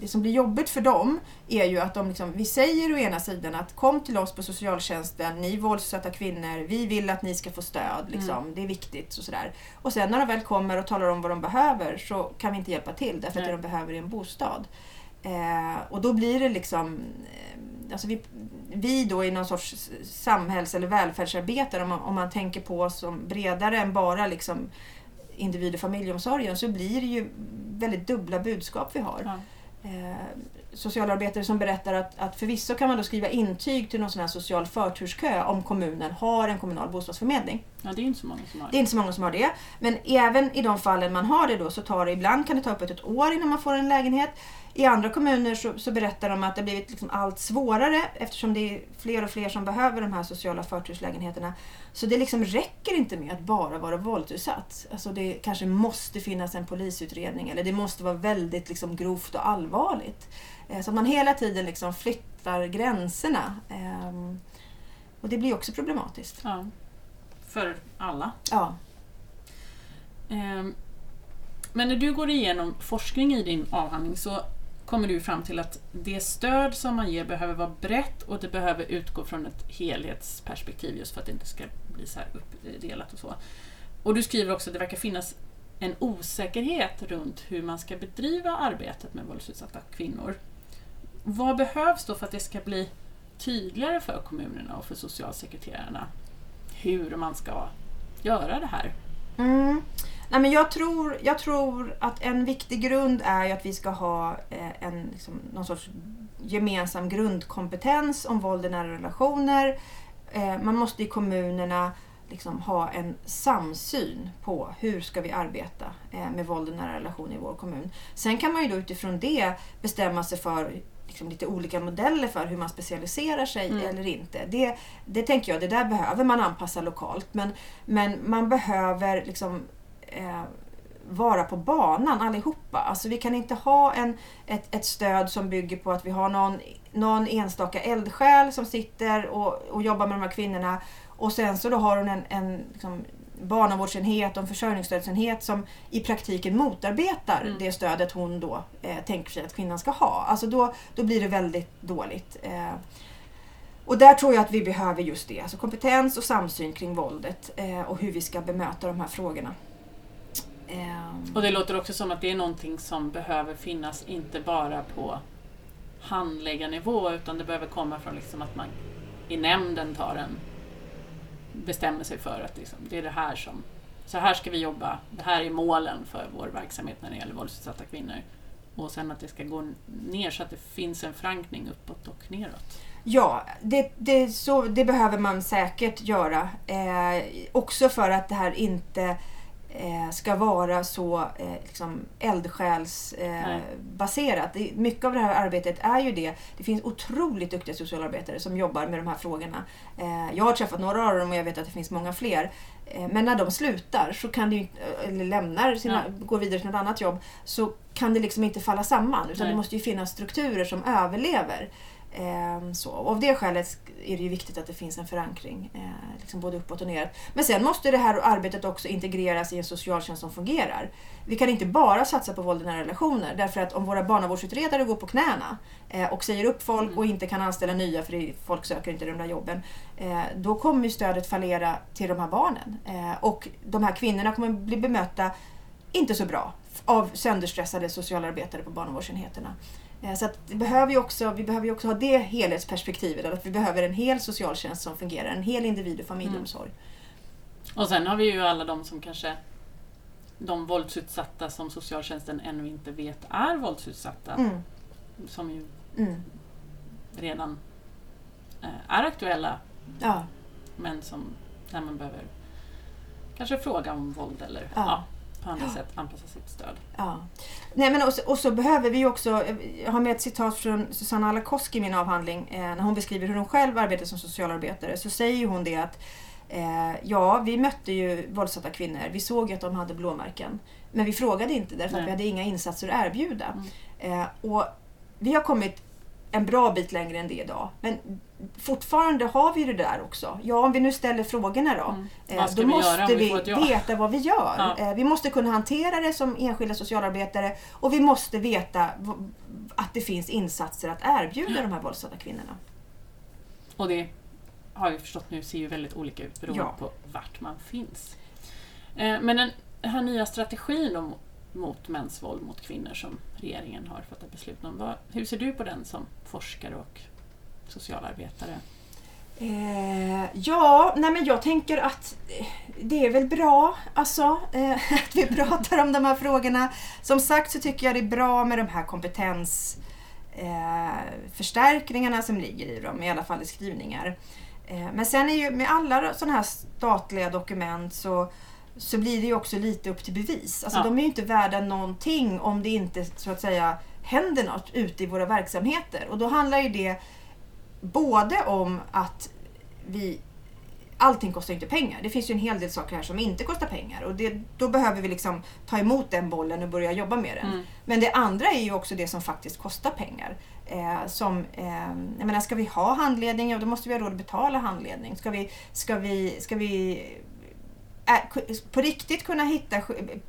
det som blir jobbigt för dem är ju att de liksom, vi säger å ena sidan att kom till oss på socialtjänsten, ni våldsutsatta kvinnor, vi vill att ni ska få stöd, liksom, det är viktigt och sådär. Och sen när de väl kommer och talar om vad de behöver så kan vi inte hjälpa till därför att Nej. det de behöver är en bostad. Eh, och då blir det liksom eh, Alltså vi, vi då i någon sorts samhälls eller välfärdsarbetare, om man, om man tänker på oss som bredare än bara liksom individ och familjeomsorgen, så blir det ju väldigt dubbla budskap vi har. Ja. Eh, socialarbetare som berättar att, att förvisso kan man då skriva intyg till någon sån här social förturskö om kommunen har en kommunal bostadsförmedling. ja, det är inte så många som har Det är inte så många som har det. Men även i de fallen man har det då så tar det ibland kan det ta upp ett år innan man får en lägenhet. I andra kommuner så, så berättar de att det blivit liksom allt svårare eftersom det är fler och fler som behöver de här sociala förturslägenheterna. Så det liksom räcker inte med att bara vara våldsutsatt. Alltså det kanske måste finnas en polisutredning eller det måste vara väldigt liksom grovt och allvarligt. Eh, Så att man hela tiden liksom flyttar gränserna. Ehm, Och det blir också problematiskt. Ja. För alla. Ja. Ehm, Men när du går igenom forskning i din avhandling så kommer du fram till att det stöd som man ger behöver vara brett och det behöver utgå från ett helhetsperspektiv just för att det inte ska bli så här uppdelat och så. Och du skriver också att det verkar finnas en osäkerhet runt hur man ska bedriva arbetet med våldsutsatta kvinnor. Vad behövs då för att det ska bli tydligare för kommunerna och för socialsekreterarna hur man ska göra det här? Mm. Nej, men jag, tror, jag tror att en viktig grund är att vi ska ha eh, en, liksom, någon sorts gemensam grundkompetens om våld i nära relationer. Eh, man måste i kommunerna liksom ha en samsyn på hur ska vi arbeta eh, med våld i nära relationer i vår kommun. Sen kan man ju då utifrån det bestämma sig för liksom, lite olika modeller för hur man specialiserar sig Mm. eller inte. Det, det tänker jag, det där behöver man anpassa lokalt. Men, men man behöver liksom eh, vara på banan allihopa. Alltså vi kan inte ha en, ett, ett stöd som bygger på att vi har någon, någon enstaka eldsjäl som sitter och, och jobbar med de här kvinnorna och sen så då har hon en, en liksom, barnavårdsenhet och en försörjningsstödsenhet som i praktiken motarbetar Mm. det stödet hon då eh, tänker sig att kvinnan ska ha. Alltså då, då blir det väldigt dåligt. Eh, och där tror jag att vi behöver just det, alltså kompetens och samsyn kring våldet eh, och hur vi ska bemöta de här frågorna. Eh, Och det låter också som att det är någonting som behöver finnas inte bara på handläggarnivå utan det behöver komma från liksom att man i nämnden tar en bestämmer sig för att liksom, det är det här som så här ska vi jobba, det här är målen för vår verksamhet när det gäller våldsutsatta kvinnor. Och sen att det ska gå ner så att det finns en förankring uppåt och neråt. Ja, det, det, så, det behöver man säkert göra. Eh, också för att det här inte eh, ska vara så eh, liksom eldsjälsbaserat. Eh, mycket av det här arbetet är ju det. Det finns otroligt duktiga socialarbetare som jobbar med de här frågorna. Eh, jag har träffat några av dem och jag vet att det finns många fler. Eh, men när de slutar, så kan det ju, inte- eller lämnar, sina, går vidare till något annat jobb, så kan det liksom inte falla samman. Utan Nej. det måste ju finnas strukturer som överlever. Ehm, så. Och av det skälet är det ju viktigt att det finns en förankring, eh, liksom både uppåt och neråt. Men sen måste det här arbetet också integreras i en socialtjänst som fungerar. Vi kan inte bara satsa på våld i nära relationer därför att om våra barnavårdsutredare går på knäna eh, och säger upp folk och inte kan anställa nya för folk söker inte de där jobben, eh, då kommer stödet fallera till de här barnen. Eh, och de här kvinnorna kommer bli bemötta inte så bra av sönderstressade socialarbetare på barnavårdsenheterna. Eh, Så vi, behöver ju också, vi behöver också ha det helhetsperspektivet, att vi behöver en hel socialtjänst som fungerar, en hel individ och familjeomsorg. Och sen har vi ju alla de som kanske de våldsutsatta som socialtjänsten ännu inte vet är våldsutsatta. Mm. Som ju Mm. redan eh, är aktuella Ja. men som där man behöver kanske fråga om våld eller Ja. ja. På andra sätt anpassa sitt stöd. Ja. Nej, men och, så, och så behöver vi också, jag har med ett citat från Susanna Alakoski i min avhandling, eh, när hon beskriver hur hon själv arbetar som socialarbetare, så säger hon det att eh, ja, vi mötte ju våldsutsatta kvinnor, vi såg att de hade blåmärken. Men vi frågade inte därför Nej. att vi hade inga insatser att erbjuda. Mm. Eh, och vi har kommit en bra bit längre än det idag. Men fortfarande har vi det där också. Ja, om vi nu ställer frågorna då. Mm. Eh, då vi måste vi vi ja? veta vad vi gör. Ja. Eh, vi måste kunna hantera det som enskilda socialarbetare och vi måste veta att det finns insatser att erbjuda de här våldsutsatta kvinnorna. Och det har vi förstått nu ser ju väldigt olika ut beroende Ja. på vart man finns. Eh, Men den här nya strategin om, mot mäns våld mot kvinnor som regeringen har fattat beslut om, hur ser du på den som forskare och socialarbetare? Eh, ja, nej men jag tänker att eh, det är väl bra alltså, eh, [LAUGHS] att vi pratar om de här frågorna. Som sagt så tycker jag det är bra med de här kompetens eh, som ligger i dem, i alla fall i skrivningar. Eh, men sen är ju med alla sådana här statliga dokument så, så blir det ju också lite upp till bevis. Alltså Ja. de är ju inte värda någonting om det inte så att säga händer något ute i våra verksamheter. Och då handlar ju det både om att vi Allting kostar inte pengar. Det finns ju en hel del saker här som inte kostar pengar och det, då behöver vi liksom ta emot den bollen och börja jobba med den. Mm. Men det andra är ju också det som faktiskt kostar pengar. Eh, som, eh, jag menar, ska vi ha handledning, ja, då måste vi ha råd att betala handledning. Ska vi, ska vi, ska vi på riktigt kunna hitta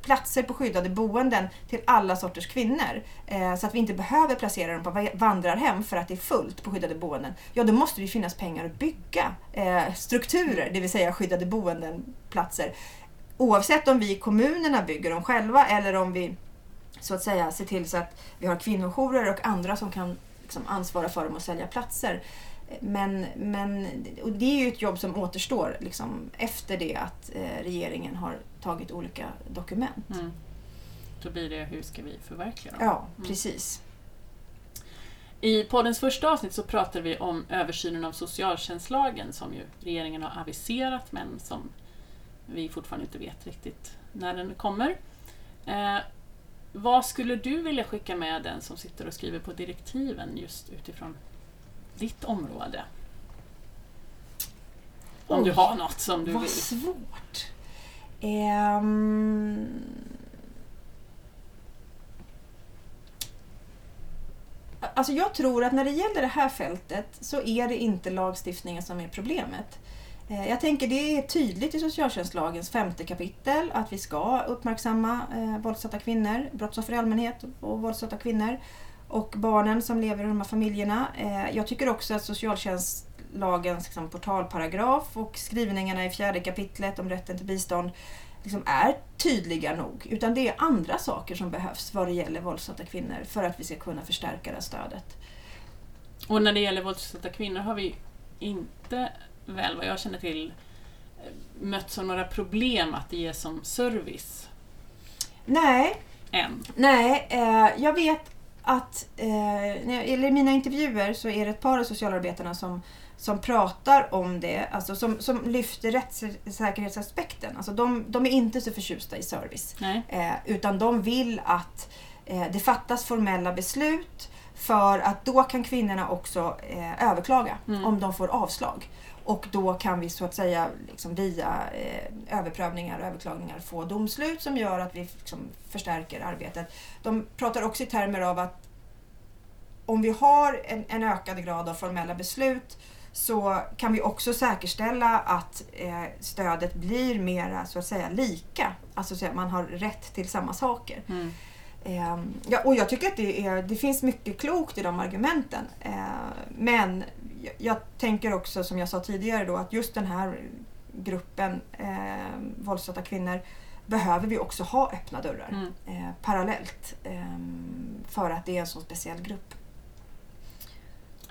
platser på skyddade boenden till alla sorters kvinnor eh, så att vi inte behöver placera dem på va- vandrarhem för att det är fullt på skyddade boenden. Ja, då måste det ju finnas pengar att bygga eh, strukturer, det vill säga skyddade boendenplatser. Oavsett om vi i kommunerna bygger dem själva eller om vi så att säga ser till så att vi har kvinnojourer och andra som kan liksom, ansvara för dem och sälja platser. Men, men och det är ju ett jobb som återstår liksom, efter det att eh, regeringen har tagit olika dokument. Mm. Då blir det hur ska vi förverkliga dem? Ja, Mm. precis. I poddens första avsnitt så pratade vi om översynen av socialtjänstlagen som ju regeringen har aviserat men som vi fortfarande inte vet riktigt när den kommer. Eh, vad skulle du vilja skicka med den som sitter och skriver på direktiven just utifrån ditt område? Om du Oj, har något som du Vad vill. svårt. Ehm... Alltså jag tror att när det gäller det här fältet så är det inte lagstiftningen som är problemet. Eh, Jag tänker det är tydligt i socialtjänstlagens femte kapitel att vi ska uppmärksamma eh, våldsutsatta kvinnor, brottsoffer i allmänhet och våldsutsatta kvinnor och barnen som lever i de här familjerna. Eh, Jag tycker också att socialtjänstlagens liksom, portalparagraf och skrivningarna i fjärde kapitlet om rätten till bistånd liksom är tydliga nog. Utan det är andra saker som behövs vad det gäller våldsutsatta kvinnor för att vi ska kunna förstärka det här stödet. Och när det gäller våldsutsatta kvinnor har vi inte, väl vad jag känner till, eh, mötts av några problem att ge som service Nej, än. Nej, eh, jag vet att eh, eller i mina intervjuer så är det ett par av socialarbetarna som, som pratar om det, alltså som, som lyfter rättssäkerhetsaspekten. Alltså de, de är inte så förtjusta i service. Eh, utan de vill att eh, det fattas formella beslut för att då kan kvinnorna också eh, överklaga Mm. om de får avslag. Och då kan vi så att säga liksom via eh, överprövningar och överklagningar få domslut som gör att vi liksom förstärker arbetet. De pratar också i termer av att om vi har en, en ökad grad av formella beslut så kan vi också säkerställa att eh, stödet blir mera så att säga lika. Alltså så att man har rätt till samma saker. Mm. Eh, ja, och jag tycker att det, är, det finns mycket klokt i de argumenten. Eh, men jag, jag tänker också som jag sa tidigare då att just den här gruppen eh, våldsutsatta kvinnor behöver vi också ha öppna dörrar Mm. eh, parallellt. Eh, för att det är en så speciell grupp.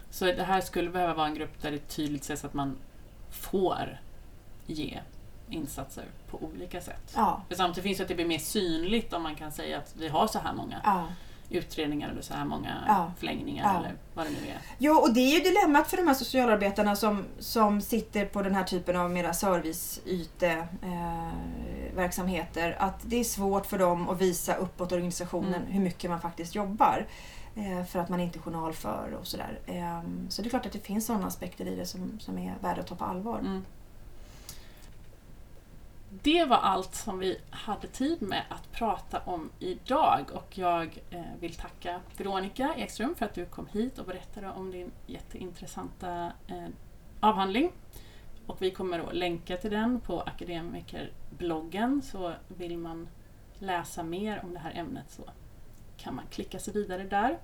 Så det här skulle behöva vara en grupp där det tydligt sägs att man får ge insatser på olika sätt. Ja, För samtidigt finns det att det blir mer synligt om man kan säga att vi har så här många ja. utredningar eller så här många Ja. förlängningar Ja. eller vad det nu är. Jo, och det är ju dilemmat för de här socialarbetarna som, som sitter på den här typen av mera serviceyte eh, att det är svårt för dem att visa uppåt organisationen Mm. hur mycket man faktiskt jobbar. Eh, för att man inte journalför och sådär. Eh, så det är klart att det finns sådana aspekter i det som, som är värda att ta på allvar. Mm. Det var allt som vi hade tid med att prata om idag och jag eh, vill tacka Veronica Ekström för att du kom hit och berättade om din jätteintressanta eh, avhandling. Och vi kommer att länka till den på akademikerbloggen så vill man läsa mer om det här ämnet så kan man klicka sig vidare där.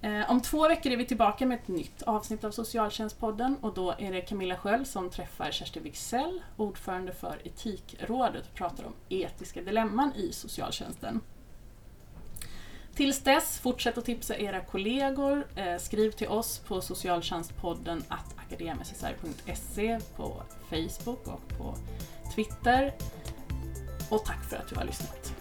Eh, om två veckor är vi tillbaka med ett nytt avsnitt av Socialtjänstpodden och då är det Camilla Sköld som träffar Kerstin Wigzell, ordförande för Etikrådet och pratar om etiska dilemman i socialtjänsten. Tills dess, fortsätt att tipsa era kollegor. Eh, skriv till oss på socialtjänstpodden att på Facebook och på Twitter. Och tack för att du har lyssnat.